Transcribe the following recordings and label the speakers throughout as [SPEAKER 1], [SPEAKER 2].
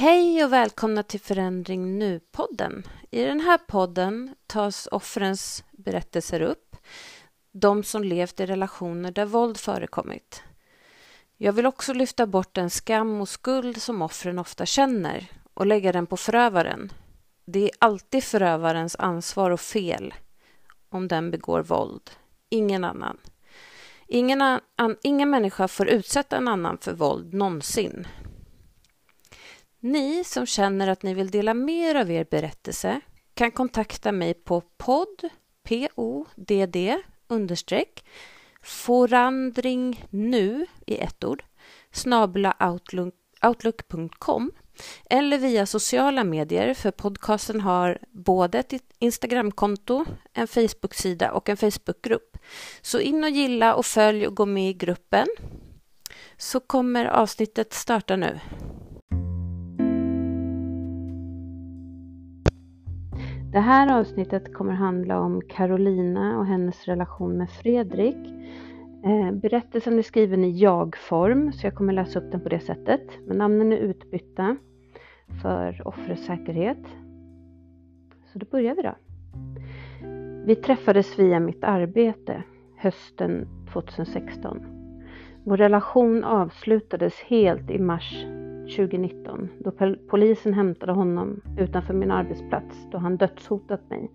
[SPEAKER 1] Hej och välkomna till Förändring Nu-podden. I den här podden tas offrens berättelser upp, de som levt i relationer där våld förekommit. Jag vill också lyfta bort den skam och skuld som offren ofta känner och lägga den på förövaren. Det är alltid förövarens ansvar och fel om den begår våld, ingen annan. Ingen, an, ingen människa får utsätta en annan för våld någonsin. Ni som känner att ni vill dela mer av er berättelse kan kontakta mig på podd, p-o-d-d, understreck, forandring nu i ett ord, snabla outlook.com eller via sociala medier för podcasten har både ett Instagramkonto, en Facebooksida och en Facebookgrupp. Så in och gilla och följ och gå med i gruppen så kommer avsnittet starta nu. Det här avsnittet kommer handla om Carolina och hennes relation med Fredrik. Eh, berättelsen är skriven i jag-form så jag kommer läsa upp den på det sättet. Men namnen är utbytta för offrets säkerhet. Så då börjar vi då. Vi träffades via mitt arbete hösten 2016. Vår relation avslutades helt i mars 2019 då polisen hämtade honom utanför min arbetsplats då han dödshotat mig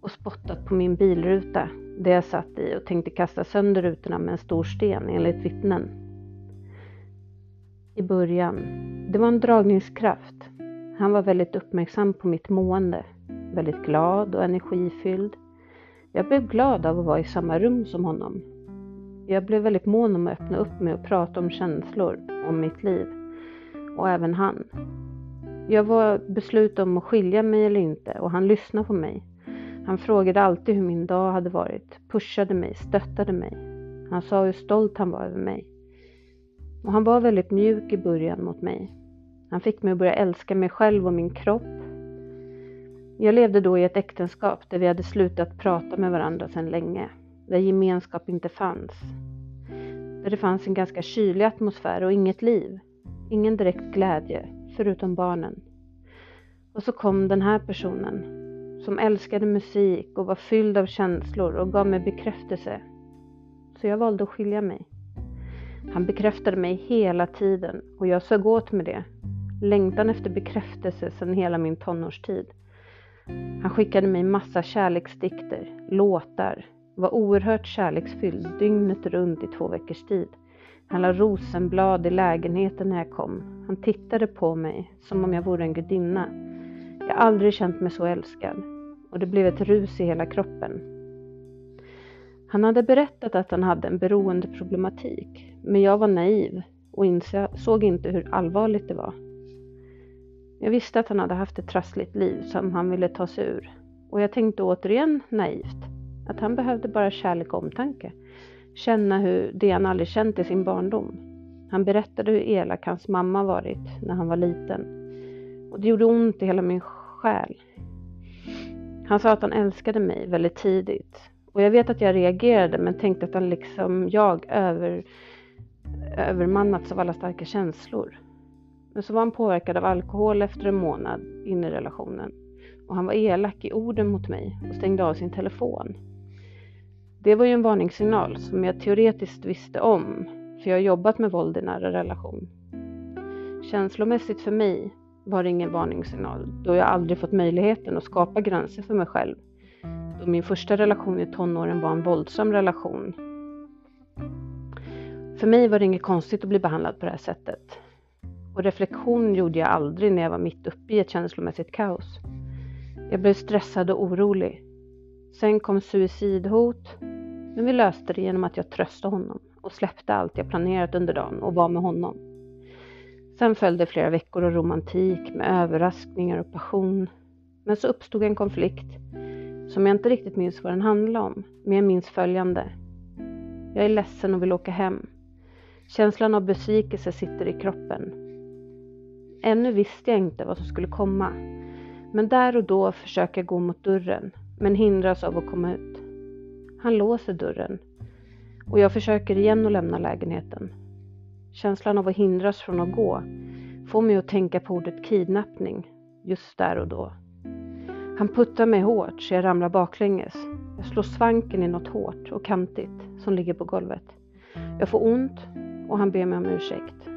[SPEAKER 1] och spottat på min bilruta där jag satt i och tänkte kasta sönder rutorna med en stor sten enligt vittnen. I början, det var en dragningskraft. Han var väldigt uppmärksam på mitt mående, väldigt glad och energifylld. Jag blev glad av att vara i samma rum som honom. Jag blev väldigt mån om att öppna upp mig och prata om känslor, om mitt liv och även han. Jag var beslutad om att skilja mig eller inte och han lyssnade på mig. Han frågade alltid hur min dag hade varit, pushade mig, stöttade mig. Han sa hur stolt han var över mig. Och han var väldigt mjuk i början mot mig. Han fick mig att börja älska mig själv och min kropp. Jag levde då i ett äktenskap där vi hade slutat prata med varandra sedan länge. Där gemenskap inte fanns. Där det fanns en ganska kylig atmosfär och inget liv. Ingen direkt glädje, förutom barnen. Och så kom den här personen som älskade musik och var fylld av känslor och gav mig bekräftelse. Så jag valde att skilja mig. Han bekräftade mig hela tiden och jag sög åt med det. Längtan efter bekräftelse sedan hela min tonårstid. Han skickade mig massa kärleksdikter, låtar, var oerhört kärleksfylld dygnet runt i två veckors tid. Han la rosenblad i lägenheten när jag kom. Han tittade på mig som om jag vore en gudinna. Jag har aldrig känt mig så älskad och det blev ett rus i hela kroppen. Han hade berättat att han hade en beroendeproblematik, men jag var naiv och insåg inte hur allvarligt det var. Jag visste att han hade haft ett trassligt liv som han ville ta sig ur och jag tänkte återigen naivt att han behövde bara kärlek och omtanke känna hur det han aldrig känt i sin barndom. Han berättade hur elak hans mamma varit när han var liten. Och det gjorde ont i hela min själ. Han sa att han älskade mig väldigt tidigt. Och jag vet att jag reagerade men tänkte att han liksom jag över, övermannats av alla starka känslor. Men så var han påverkad av alkohol efter en månad in i relationen. Och han var elak i orden mot mig och stängde av sin telefon. Det var ju en varningssignal som jag teoretiskt visste om, för jag har jobbat med våld i nära relation. Känslomässigt för mig var det ingen varningssignal, då jag aldrig fått möjligheten att skapa gränser för mig själv. Då min första relation i tonåren var en våldsam relation. För mig var det inget konstigt att bli behandlad på det här sättet. Och reflektion gjorde jag aldrig när jag var mitt uppe i ett känslomässigt kaos. Jag blev stressad och orolig. Sen kom suicidhot, men vi löste det genom att jag tröstade honom och släppte allt jag planerat under dagen och var med honom. Sen följde flera veckor av romantik med överraskningar och passion. Men så uppstod en konflikt som jag inte riktigt minns vad den handlade om, men jag minns följande. Jag är ledsen och vill åka hem. Känslan av besvikelse sitter i kroppen. Ännu visste jag inte vad som skulle komma, men där och då försöker jag gå mot dörren, men hindras av att komma ut. Han låser dörren och jag försöker igen att lämna lägenheten. Känslan av att hindras från att gå får mig att tänka på ordet kidnappning just där och då. Han puttar mig hårt så jag ramlar baklänges. Jag slår svanken i något hårt och kantigt som ligger på golvet. Jag får ont och han ber mig om ursäkt.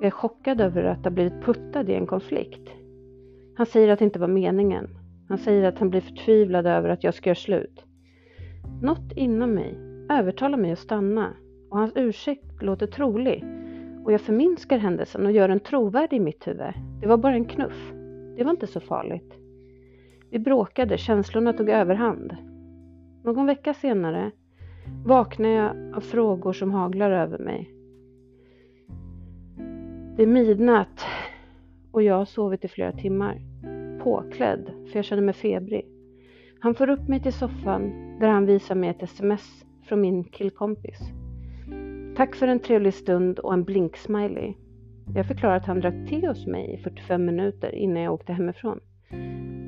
[SPEAKER 1] Jag är chockad över att ha blivit puttad i en konflikt. Han säger att det inte var meningen. Han säger att han blir förtvivlad över att jag ska göra slut. Något inom mig övertalar mig att stanna och hans ursäkt låter trolig och jag förminskar händelsen och gör den trovärdig i mitt huvud. Det var bara en knuff. Det var inte så farligt. Vi bråkade, känslorna tog överhand. Någon vecka senare vaknar jag av frågor som haglar över mig. Det är midnatt och jag har sovit i flera timmar. Påklädd, för jag känner mig febrig. Han får upp mig till soffan där han visar mig ett sms från min killkompis. Tack för en trevlig stund och en blink-smiley. Jag förklarar att han drack te hos mig i 45 minuter innan jag åkte hemifrån.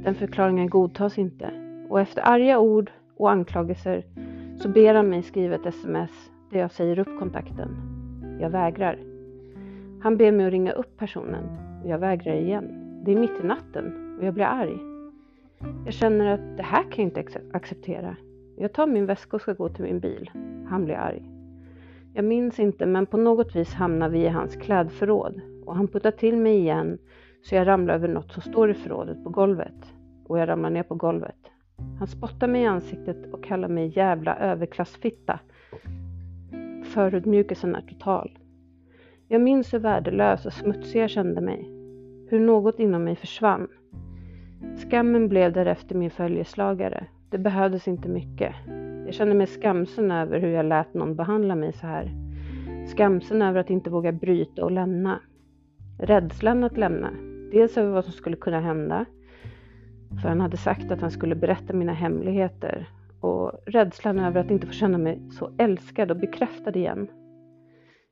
[SPEAKER 1] Den förklaringen godtas inte och efter arga ord och anklagelser så ber han mig skriva ett sms där jag säger upp kontakten. Jag vägrar. Han ber mig att ringa upp personen och jag vägrar igen. Det är mitt i natten och jag blir arg. Jag känner att det här kan jag inte acceptera. Jag tar min väska och ska gå till min bil. Han blir arg. Jag minns inte, men på något vis hamnar vi i hans klädförråd och han puttar till mig igen så jag ramlar över något som står i förrådet på golvet och jag ramlar ner på golvet. Han spottar mig i ansiktet och kallar mig jävla överklassfitta. Förödmjukelsen är total. Jag minns hur värdelös och smutsig jag kände mig. Hur något inom mig försvann. Skammen blev därefter min följeslagare. Det behövdes inte mycket. Jag kände mig skamsen över hur jag lät någon behandla mig så här. Skamsen över att inte våga bryta och lämna. Rädslan att lämna. Dels över vad som skulle kunna hända. För han hade sagt att han skulle berätta mina hemligheter. Och rädslan över att inte få känna mig så älskad och bekräftad igen.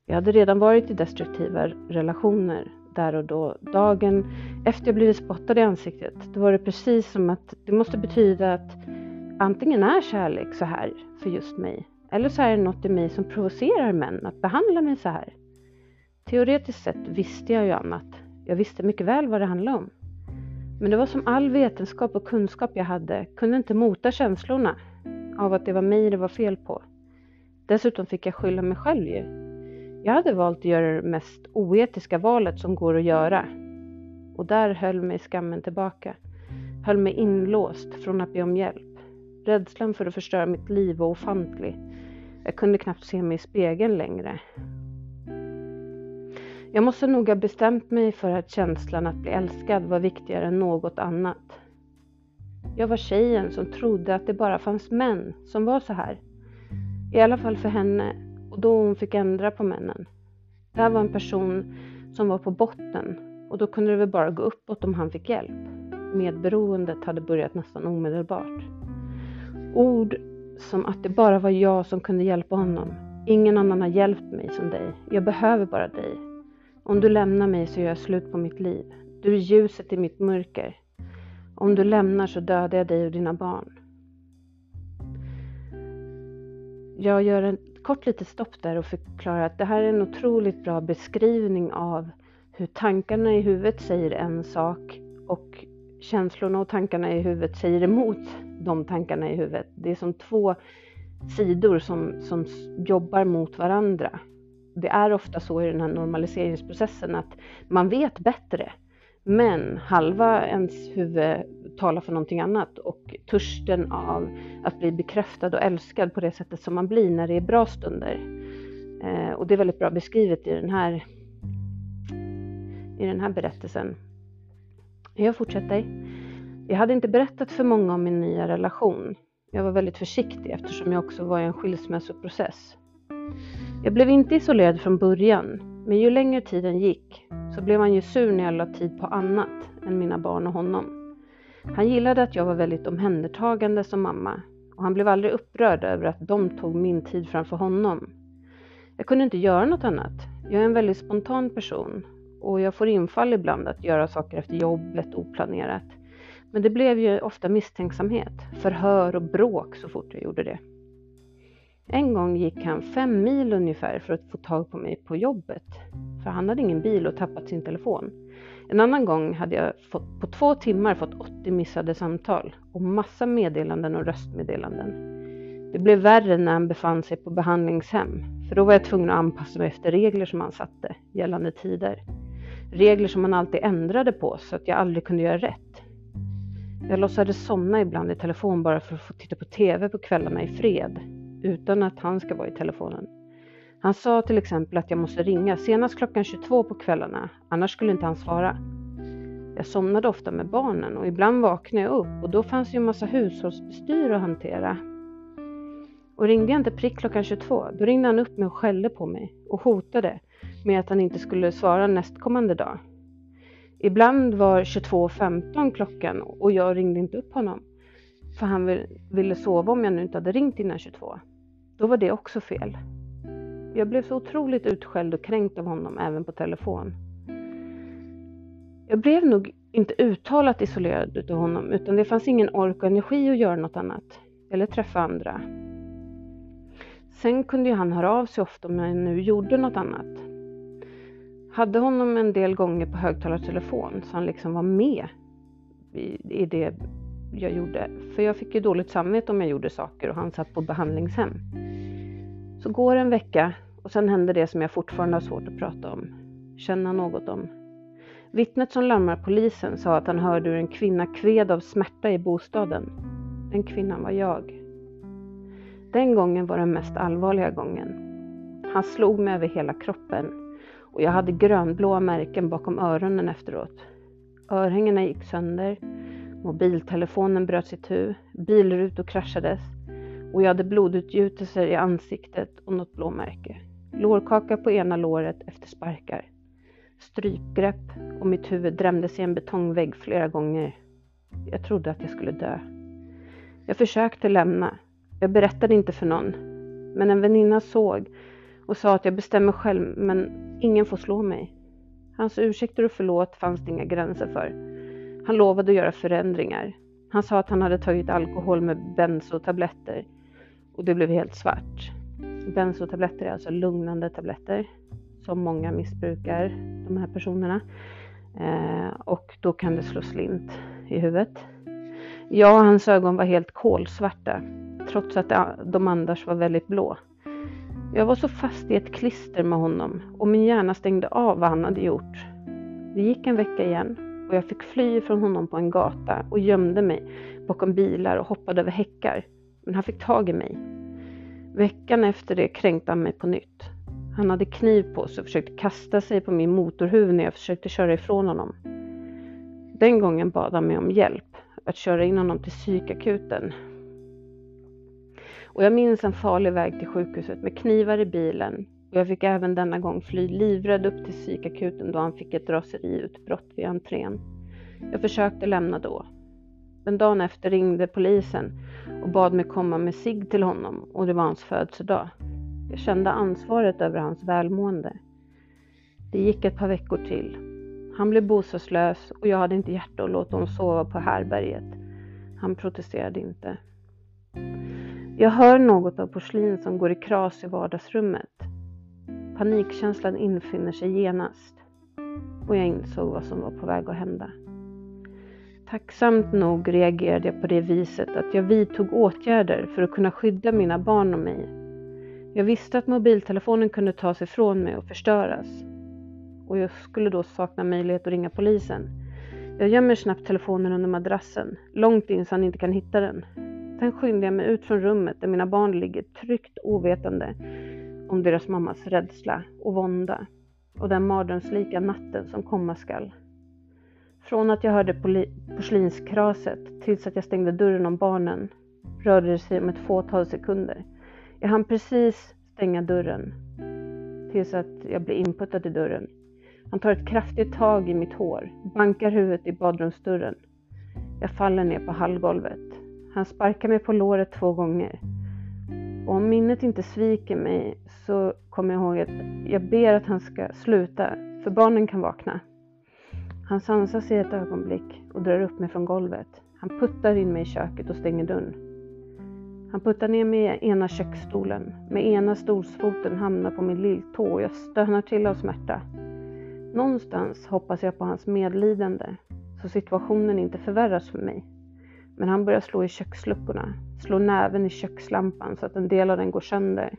[SPEAKER 1] Jag hade redan varit i destruktiva relationer där och då. Dagen efter jag blivit spottad i ansiktet, då var det precis som att det måste betyda att antingen är kärlek så här för just mig, eller så är det något i mig som provocerar män att behandla mig så här. Teoretiskt sett visste jag ju annat. Jag visste mycket väl vad det handlade om. Men det var som all vetenskap och kunskap jag hade kunde inte mota känslorna av att det var mig det var fel på. Dessutom fick jag skylla mig själv ju. Jag hade valt att göra det mest oetiska valet som går att göra. Och där höll mig skammen tillbaka. Höll mig inlåst från att be om hjälp. Rädslan för att förstöra mitt liv var ofantlig. Jag kunde knappt se mig i spegeln längre. Jag måste nog ha bestämt mig för att känslan att bli älskad var viktigare än något annat. Jag var tjejen som trodde att det bara fanns män som var så här. I alla fall för henne och då hon fick ändra på männen. Det här var en person som var på botten och då kunde det väl bara gå uppåt om han fick hjälp. Medberoendet hade börjat nästan omedelbart. Ord som att det bara var jag som kunde hjälpa honom. Ingen annan har hjälpt mig som dig. Jag behöver bara dig. Om du lämnar mig så gör jag slut på mitt liv. Du är ljuset i mitt mörker. Om du lämnar så dödar jag dig och dina barn. Jag gör en kort litet stopp där och förklara att det här är en otroligt bra beskrivning av hur tankarna i huvudet säger en sak och känslorna och tankarna i huvudet säger emot de tankarna i huvudet. Det är som två sidor som, som jobbar mot varandra. Det är ofta så i den här normaliseringsprocessen att man vet bättre, men halva ens huvud talar för någonting annat och törsten av att bli bekräftad och älskad på det sättet som man blir när det är bra stunder. Eh, och det är väldigt bra beskrivet i den här, i den här berättelsen. Jag fortsätter. Jag hade inte berättat för många om min nya relation. Jag var väldigt försiktig eftersom jag också var i en skilsmässoprocess. Jag blev inte isolerad från början, men ju längre tiden gick så blev han ju sur när jag la tid på annat än mina barn och honom. Han gillade att jag var väldigt omhändertagande som mamma och han blev aldrig upprörd över att de tog min tid framför honom. Jag kunde inte göra något annat. Jag är en väldigt spontan person och jag får infall ibland att göra saker efter jobbet oplanerat. Men det blev ju ofta misstänksamhet, förhör och bråk så fort jag gjorde det. En gång gick han fem mil ungefär för att få tag på mig på jobbet, för han hade ingen bil och tappat sin telefon. En annan gång hade jag fått, på två timmar fått 80 missade samtal och massa meddelanden och röstmeddelanden. Det blev värre när han befann sig på behandlingshem, för då var jag tvungen att anpassa mig efter regler som han satte gällande tider. Regler som han alltid ändrade på så att jag aldrig kunde göra rätt. Jag låtsades somna ibland i telefon bara för att få titta på TV på kvällarna i fred, utan att han ska vara i telefonen. Han sa till exempel att jag måste ringa senast klockan 22 på kvällarna, annars skulle inte han svara. Jag somnade ofta med barnen och ibland vaknade jag upp och då fanns ju en massa hushållsbestyr att hantera. Och ringde jag inte prick klockan 22, då ringde han upp mig och skällde på mig och hotade med att han inte skulle svara nästkommande dag. Ibland var 22.15 klockan och jag ringde inte upp honom för han ville sova om jag nu inte hade ringt innan 22. Då var det också fel. Jag blev så otroligt utskälld och kränkt av honom även på telefon. Jag blev nog inte uttalat isolerad utav honom utan det fanns ingen ork och energi att göra något annat eller träffa andra. Sen kunde ju han höra av sig ofta om jag nu gjorde något annat. Hade honom en del gånger på högtalartelefon så han liksom var med i, i det jag gjorde. För jag fick ju dåligt samvete om jag gjorde saker och han satt på behandlingshem. Så går en vecka och sen händer det som jag fortfarande har svårt att prata om, känna något om. Vittnet som larmar polisen sa att han hörde hur en kvinna kved av smärta i bostaden. Den kvinnan var jag. Den gången var den mest allvarliga gången. Han slog mig över hela kroppen och jag hade grönblåa märken bakom öronen efteråt. Örhängena gick sönder, mobiltelefonen bröts itu, bilrutor kraschades och jag hade blodutgjutelser i ansiktet och något blåmärke. Lårkaka på ena låret efter sparkar. Strypgrepp och mitt huvud drämdes i en betongvägg flera gånger. Jag trodde att jag skulle dö. Jag försökte lämna. Jag berättade inte för någon. Men en väninna såg och sa att jag bestämmer själv, men ingen får slå mig. Hans ursäkter och förlåt fanns det inga gränser för. Han lovade att göra förändringar. Han sa att han hade tagit alkohol med bensotabletter och det blev helt svart. Bensotabletter är alltså lugnande tabletter som många missbrukar, de här personerna. Eh, och då kan det slå slint i huvudet. Ja, hans ögon var helt kolsvarta, trots att de annars var väldigt blå. Jag var så fast i ett klister med honom och min hjärna stängde av vad han hade gjort. Det gick en vecka igen och jag fick fly från honom på en gata och gömde mig bakom bilar och hoppade över häckar. Men han fick tag i mig Veckan efter det kränkte han mig på nytt. Han hade kniv på sig och försökte kasta sig på min motorhuv när jag försökte köra ifrån honom. Den gången bad han mig om hjälp, att köra in honom till psykakuten. Och jag minns en farlig väg till sjukhuset med knivar i bilen och jag fick även denna gång fly livrädd upp till psykakuten då han fick ett raseriutbrott vid entrén. Jag försökte lämna då. Men dagen efter ringde polisen och bad mig komma med sig till honom och det var hans födelsedag. Jag kände ansvaret över hans välmående. Det gick ett par veckor till. Han blev bostadslös och jag hade inte hjärta att låta honom sova på härberget. Han protesterade inte. Jag hör något av porslin som går i kras i vardagsrummet. Panikkänslan infinner sig genast och jag insåg vad som var på väg att hända. Tacksamt nog reagerade jag på det viset att jag vidtog åtgärder för att kunna skydda mina barn och mig. Jag visste att mobiltelefonen kunde tas ifrån mig och förstöras. Och jag skulle då sakna möjlighet att ringa polisen. Jag gömmer snabbt telefonen under madrassen, långt in så han inte kan hitta den. Sen skyndar jag mig ut från rummet där mina barn ligger tryggt ovetande om deras mammas rädsla och vånda och den mardrömslika natten som komma skall. Från att jag hörde porslinskraset tills att jag stängde dörren om barnen rörde det sig om ett fåtal sekunder. Jag hann precis stänga dörren tills att jag blev inputtad i dörren. Han tar ett kraftigt tag i mitt hår, bankar huvudet i badrumsdörren. Jag faller ner på hallgolvet. Han sparkar mig på låret två gånger. Och om minnet inte sviker mig så kommer jag ihåg att jag ber att han ska sluta, för barnen kan vakna. Han sansar sig ett ögonblick och drar upp mig från golvet. Han puttar in mig i köket och stänger dörren. Han puttar ner mig i ena köksstolen. Med ena stolsfoten hamnar på min lilltå och jag stönar till av smärta. Någonstans hoppas jag på hans medlidande så situationen inte förvärras för mig. Men han börjar slå i köksluckorna, slå näven i kökslampan så att en del av den går sönder.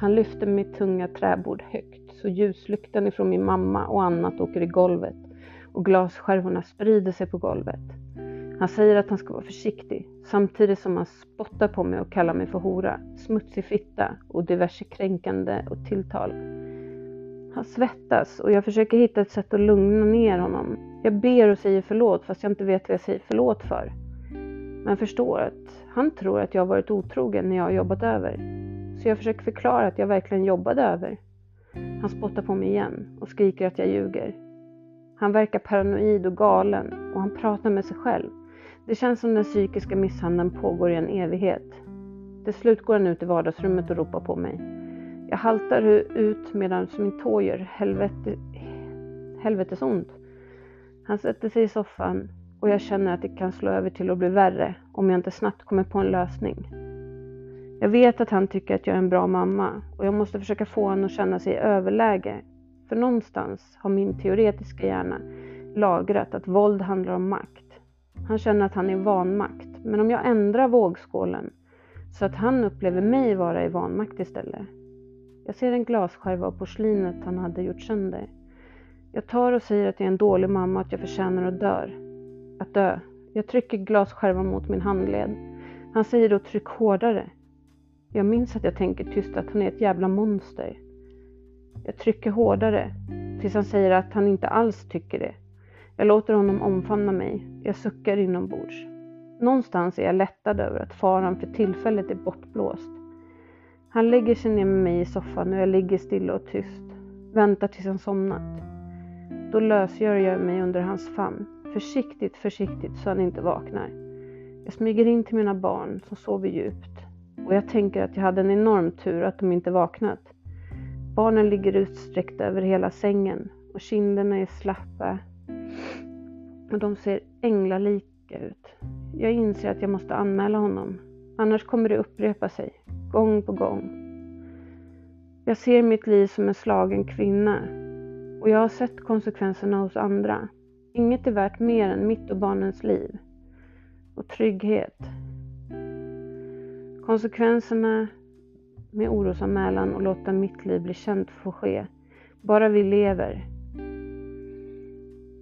[SPEAKER 1] Han lyfter mitt tunga träbord högt så ljuslyktan ifrån min mamma och annat åker i golvet och glasskärvorna sprider sig på golvet. Han säger att han ska vara försiktig samtidigt som han spottar på mig och kallar mig för hora, smutsig fitta och diverse kränkande och tilltal. Han svettas och jag försöker hitta ett sätt att lugna ner honom. Jag ber och säger förlåt fast jag inte vet vad jag säger förlåt för. Men förstår att han tror att jag har varit otrogen när jag har jobbat över. Så jag försöker förklara att jag verkligen jobbade över. Han spottar på mig igen och skriker att jag ljuger. Han verkar paranoid och galen och han pratar med sig själv. Det känns som den psykiska misshandeln pågår i en evighet. Till slut går han ut i vardagsrummet och ropar på mig. Jag haltar ut medan min tå gör helvete, helvetesont. Han sätter sig i soffan och jag känner att det kan slå över till att bli värre om jag inte snabbt kommer på en lösning. Jag vet att han tycker att jag är en bra mamma och jag måste försöka få honom att känna sig i överläge. För någonstans har min teoretiska hjärna lagrat att våld handlar om makt. Han känner att han är i vanmakt, men om jag ändrar vågskålen så att han upplever mig vara i vanmakt istället. Jag ser en glasskärva av porslinet han hade gjort sönder. Jag tar och säger att jag är en dålig mamma och att jag förtjänar att dö. Att dö. Jag trycker glasskärvan mot min handled. Han säger då tryck hårdare. Jag minns att jag tänker tyst att han är ett jävla monster. Jag trycker hårdare tills han säger att han inte alls tycker det. Jag låter honom omfamna mig. Jag suckar inombords. Någonstans är jag lättad över att faran för tillfället är bortblåst. Han lägger sig ner med mig i soffan och jag ligger stilla och tyst. Väntar tills han somnat. Då lösgör jag mig under hans famn. Försiktigt, försiktigt så han inte vaknar. Jag smyger in till mina barn som sover djupt. Och jag tänker att jag hade en enorm tur att de inte vaknat. Barnen ligger utsträckta över hela sängen och kinderna är slappa och de ser änglalika ut. Jag inser att jag måste anmäla honom, annars kommer det upprepa sig, gång på gång. Jag ser mitt liv som en slagen kvinna och jag har sett konsekvenserna hos andra. Inget är värt mer än mitt och barnens liv och trygghet. Konsekvenserna med orosanmälan och låta mitt liv bli känt får ske. Bara vi lever.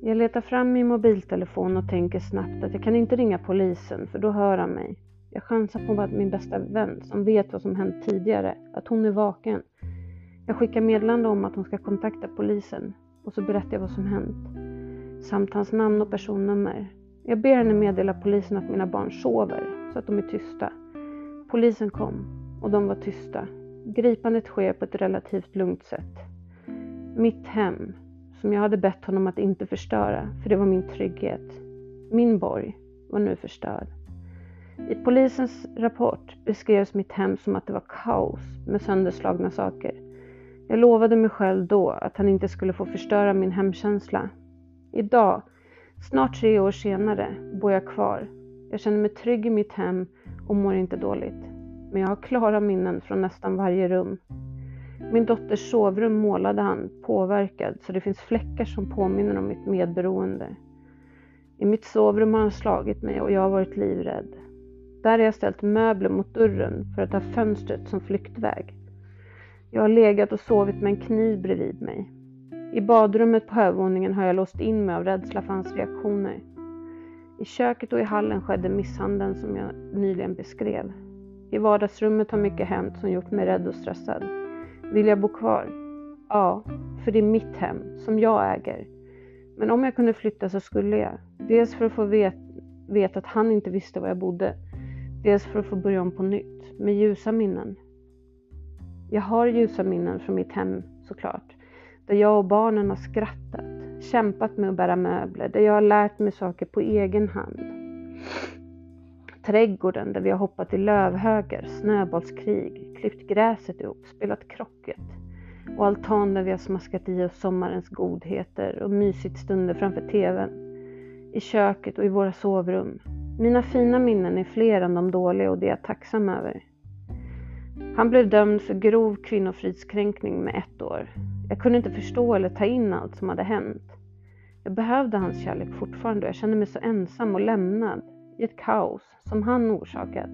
[SPEAKER 1] Jag letar fram min mobiltelefon och tänker snabbt att jag kan inte ringa polisen för då hör han mig. Jag chansar på att min bästa vän som vet vad som hänt tidigare, att hon är vaken. Jag skickar meddelande om att hon ska kontakta polisen och så berättar jag vad som hänt. Samt hans namn och personnummer. Jag ber henne meddela polisen att mina barn sover så att de är tysta. Polisen kom och de var tysta. Gripandet sker på ett relativt lugnt sätt. Mitt hem, som jag hade bett honom att inte förstöra, för det var min trygghet. Min borg var nu förstörd. I polisens rapport beskrevs mitt hem som att det var kaos med sönderslagna saker. Jag lovade mig själv då att han inte skulle få förstöra min hemkänsla. Idag, snart tre år senare, bor jag kvar. Jag känner mig trygg i mitt hem och mår inte dåligt. Men jag har klara minnen från nästan varje rum. Min dotters sovrum målade han påverkad så det finns fläckar som påminner om mitt medberoende. I mitt sovrum har han slagit mig och jag har varit livrädd. Där har jag ställt möbler mot dörren för att ha fönstret som flyktväg. Jag har legat och sovit med en kniv bredvid mig. I badrummet på övervåningen har jag låst in mig av rädsla för hans reaktioner. I köket och i hallen skedde misshandeln som jag nyligen beskrev. I vardagsrummet har mycket hänt som gjort mig rädd och stressad. Vill jag bo kvar? Ja, för det är mitt hem, som jag äger. Men om jag kunde flytta så skulle jag. Dels för att få veta vet att han inte visste var jag bodde. Dels för att få börja om på nytt, med ljusa minnen. Jag har ljusa minnen från mitt hem såklart. Där jag och barnen har skrattat, kämpat med att bära möbler, där jag har lärt mig saker på egen hand. Trädgården där vi har hoppat i lövhögar, snöbollskrig, klippt gräset ihop, spelat krocket. Och altan där vi har smaskat i oss sommarens godheter och mysigt stunder framför TVn. i köket och i våra sovrum. Mina fina minnen är fler än de dåliga och det är jag tacksam över. Han blev dömd för grov kvinnofridskränkning med ett år. Jag kunde inte förstå eller ta in allt som hade hänt. Jag behövde hans kärlek fortfarande och jag kände mig så ensam och lämnad i ett kaos som han orsakat.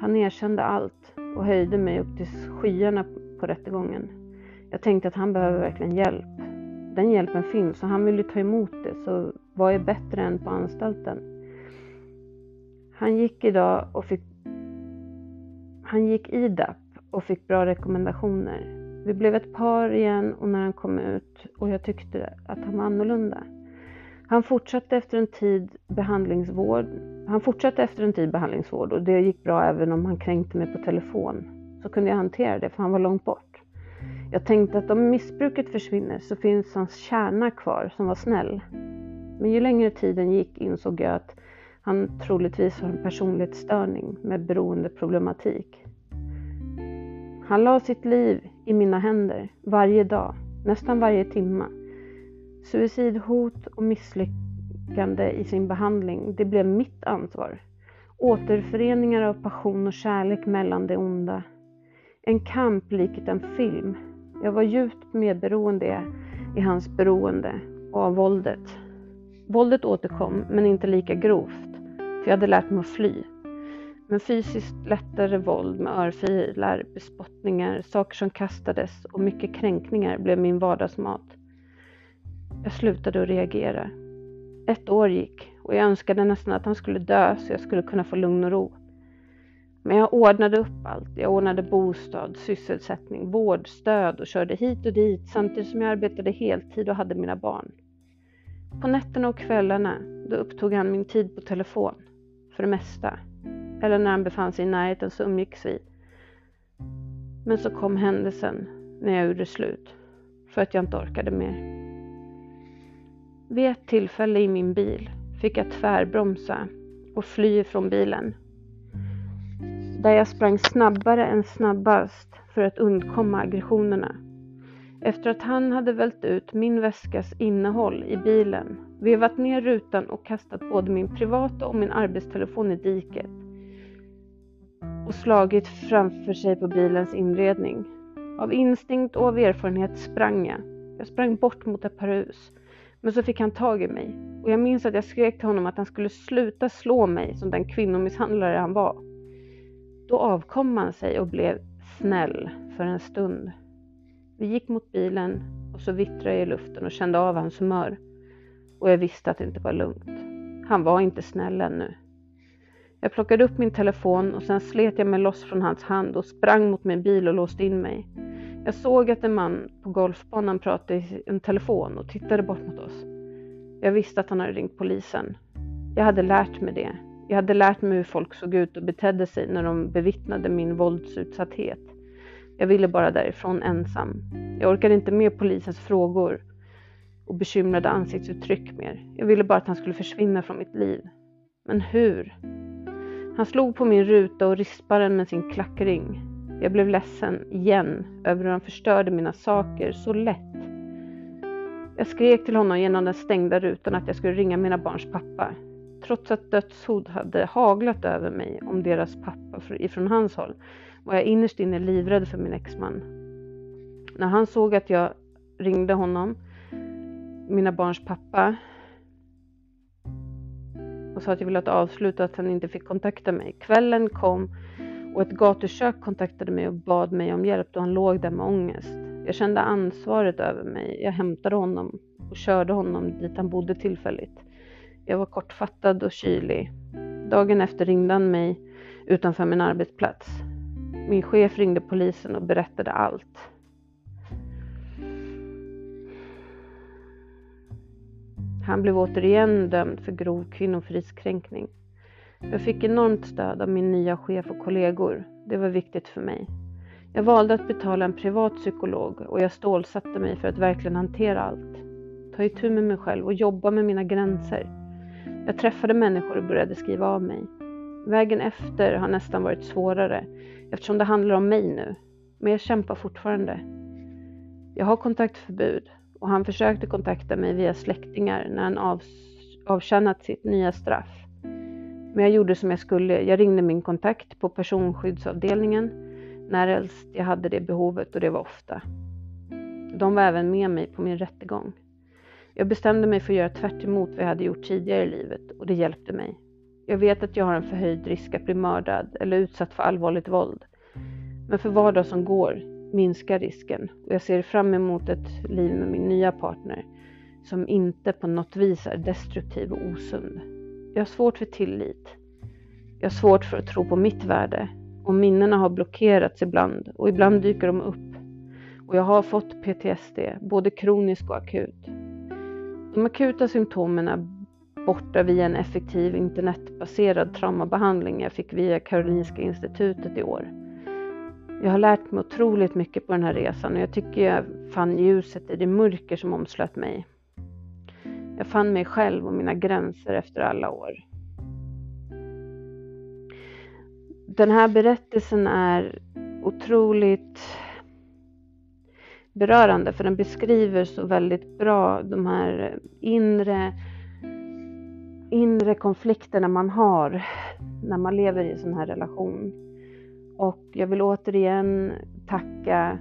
[SPEAKER 1] Han erkände allt och höjde mig upp till skyarna på rättegången. Jag tänkte att han behöver verkligen hjälp. Den hjälpen finns och han vill ju ta emot det, så vad är bättre än på anstalten? Han gick idag och fick han gick IDAP och fick bra rekommendationer. Vi blev ett par igen och när han kom ut och jag tyckte att han var annorlunda. Han fortsatte efter en tid behandlingsvård. Han fortsatte efter en tid behandlingsvård och det gick bra även om han kränkte mig på telefon. Så kunde jag hantera det för han var långt bort. Jag tänkte att om missbruket försvinner så finns hans kärna kvar som var snäll. Men ju längre tiden gick insåg jag att han troligtvis har en personlighetsstörning med beroendeproblematik. Han la sitt liv i mina händer varje dag, nästan varje timma. Suicidhot och misslyckande i sin behandling, det blev mitt ansvar. Återföreningar av passion och kärlek mellan det onda. En kamp likt en film. Jag var djupt medberoende i hans beroende och av våldet. Våldet återkom, men inte lika grovt, för jag hade lärt mig att fly. Men fysiskt lättare våld med örfilar, bespottningar, saker som kastades och mycket kränkningar blev min vardagsmat. Jag slutade att reagera. Ett år gick och jag önskade nästan att han skulle dö så jag skulle kunna få lugn och ro. Men jag ordnade upp allt. Jag ordnade bostad, sysselsättning, vård, stöd och körde hit och dit samtidigt som jag arbetade heltid och hade mina barn. På nätterna och kvällarna då upptog han min tid på telefon, för det mesta. Eller när han befann sig i närheten så umgicks vi. Men så kom händelsen när jag gjorde slut, för att jag inte orkade mer. Vid ett tillfälle i min bil fick jag tvärbromsa och fly från bilen. Där jag sprang snabbare än snabbast för att undkomma aggressionerna. Efter att han hade vält ut min väskas innehåll i bilen, vevat ner rutan och kastat både min privata och min arbetstelefon i diket och slagit framför sig på bilens inredning. Av instinkt och av erfarenhet sprang jag. Jag sprang bort mot ett par hus men så fick han tag i mig och jag minns att jag skrek till honom att han skulle sluta slå mig som den kvinnomisshandlare han var. Då avkom han sig och blev snäll för en stund. Vi gick mot bilen och så vittrade jag i luften och kände av hans humör. Och jag visste att det inte var lugnt. Han var inte snäll ännu. Jag plockade upp min telefon och sen slet jag mig loss från hans hand och sprang mot min bil och låste in mig. Jag såg att en man på golfbanan pratade i en telefon och tittade bort mot oss. Jag visste att han hade ringt polisen. Jag hade lärt mig det. Jag hade lärt mig hur folk såg ut och betedde sig när de bevittnade min våldsutsatthet. Jag ville bara därifrån ensam. Jag orkade inte med polisens frågor och bekymrade ansiktsuttryck mer. Jag ville bara att han skulle försvinna från mitt liv. Men hur? Han slog på min ruta och rispade den med sin klackring. Jag blev ledsen, igen, över hur han förstörde mina saker så lätt. Jag skrek till honom genom den stängda rutan att jag skulle ringa mina barns pappa. Trots att dödshot hade haglat över mig om deras pappa ifrån hans håll var jag innerst inne livrädd för min exman. När han såg att jag ringde honom, mina barns pappa, och sa att jag ville ha ett avslut och att han inte fick kontakta mig. Kvällen kom och ett gatukök kontaktade mig och bad mig om hjälp då han låg där med ångest. Jag kände ansvaret över mig. Jag hämtade honom och körde honom dit han bodde tillfälligt. Jag var kortfattad och kylig. Dagen efter ringde han mig utanför min arbetsplats. Min chef ringde polisen och berättade allt. Han blev återigen dömd för grov kvinnofridskränkning. Jag fick enormt stöd av min nya chef och kollegor. Det var viktigt för mig. Jag valde att betala en privat psykolog och jag stålsatte mig för att verkligen hantera allt. Ta itu med mig själv och jobba med mina gränser. Jag träffade människor och började skriva av mig. Vägen efter har nästan varit svårare eftersom det handlar om mig nu. Men jag kämpar fortfarande. Jag har kontaktförbud och han försökte kontakta mig via släktingar när han avtjänat sitt nya straff. Men jag gjorde som jag skulle. Jag ringde min kontakt på personskyddsavdelningen när jag hade det behovet och det var ofta. De var även med mig på min rättegång. Jag bestämde mig för att göra tvärt vad jag hade gjort tidigare i livet och det hjälpte mig. Jag vet att jag har en förhöjd risk att bli mördad eller utsatt för allvarligt våld. Men för var dag som går minskar risken och jag ser fram emot ett liv med min nya partner som inte på något vis är destruktiv och osund. Jag har svårt för tillit. Jag har svårt för att tro på mitt värde och minnena har blockerats ibland och ibland dyker de upp. Och jag har fått PTSD, både kronisk och akut. De akuta symptomen är borta via en effektiv internetbaserad traumabehandling jag fick via Karolinska institutet i år. Jag har lärt mig otroligt mycket på den här resan och jag tycker jag fann ljuset i det mörker som omslöt mig. Jag fann mig själv och mina gränser efter alla år. Den här berättelsen är otroligt berörande för den beskriver så väldigt bra de här inre, inre konflikterna man har när man lever i en sån här relation. Och jag vill återigen tacka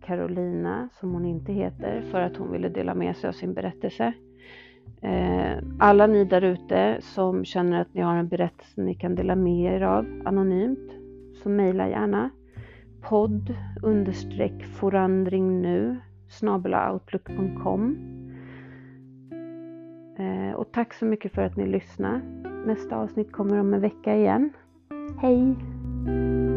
[SPEAKER 1] Carolina, som hon inte heter, för att hon ville dela med sig av sin berättelse. Eh, alla ni där ute som känner att ni har en berättelse ni kan dela med er av anonymt, så mejla gärna podd understreck forandring nu eh, Och tack så mycket för att ni lyssnade. Nästa avsnitt kommer om en vecka igen. Hej! Thank you.